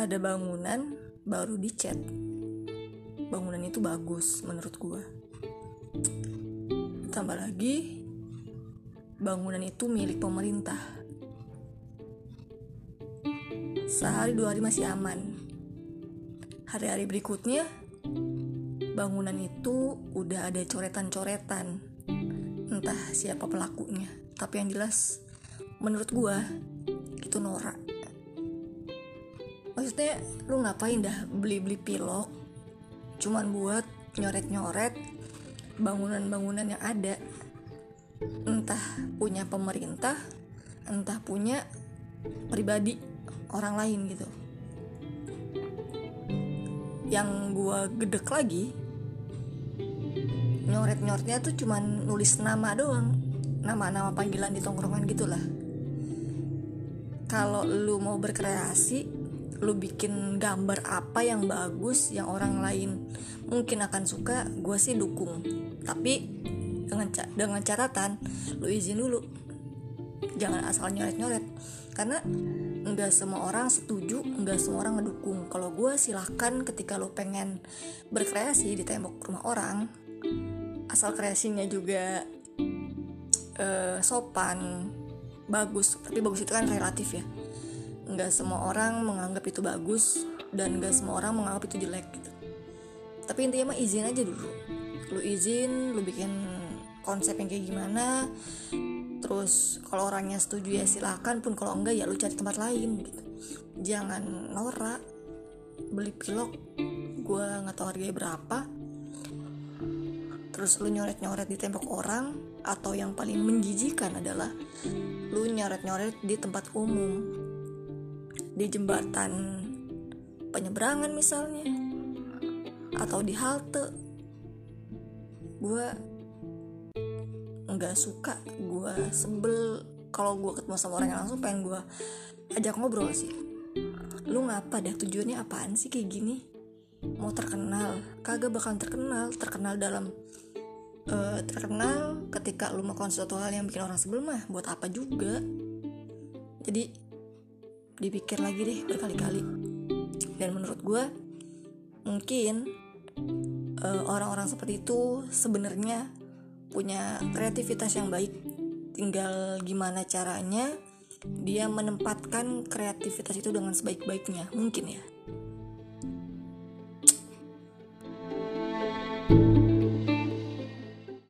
ada bangunan baru dicat. Bangunan itu bagus menurut gue tambah lagi bangunan itu milik pemerintah. Sehari dua hari masih aman. Hari-hari berikutnya bangunan itu udah ada coretan-coretan. Entah siapa pelakunya tapi yang jelas menurut gua itu norak maksudnya lu ngapain dah beli-beli pilok? Cuman buat nyoret-nyoret bangunan-bangunan yang ada. Entah punya pemerintah entah punya pribadi orang lain gitu. Yang gua gedek lagi nyoret-nyoretnya tuh cuman nulis nama doang. Nama-nama panggilan di tongkrongan gitulah. Kalau lu mau berkreasi lu bikin gambar apa yang bagus yang orang lain mungkin akan suka gue sih dukung. Tapi dengan dengan catatan lu izin dulu. Jangan asal nyoret-nyoret. Karena nggak semua orang setuju nggak semua orang ngedukung. Kalau gue silahkan ketika lo pengen berkreasi di tembok rumah orang asal kreasinya juga uh, sopan bagus. Tapi bagus itu kan relatif ya nggak semua orang menganggap itu bagus dan nggak semua orang menganggap itu jelek gitu. Tapi intinya mah izin aja dulu. Lu izin lu bikin konsep yang kayak gimana terus kalau orangnya setuju ya silahkan pun kalau enggak ya lu cari tempat lain gitu. Jangan norak beli pilok gue nggak tahu harganya berapa. Terus lu nyoret-nyoret di tembok orang atau yang paling menjijikan adalah lu nyoret-nyoret di tempat umum di jembatan penyeberangan misalnya atau di halte. Gue nggak suka gue sebel kalau gue ketemu sama orang yang langsung pengen gue ajak ngobrol sih. Lu ngapa dah? Tujuannya apaan sih kayak gini? Mau terkenal? Kagak bakal terkenal. Terkenal dalam uh, terkenal ketika lu melakukan sesuatu hal yang bikin orang sebel mah buat apa juga? Jadi dipikir lagi deh berkali-kali. Dan menurut gue mungkin uh, orang-orang seperti itu sebenarnya punya kreativitas yang baik. Tinggal gimana caranya dia menempatkan kreativitas itu dengan sebaik-baiknya. Mungkin ya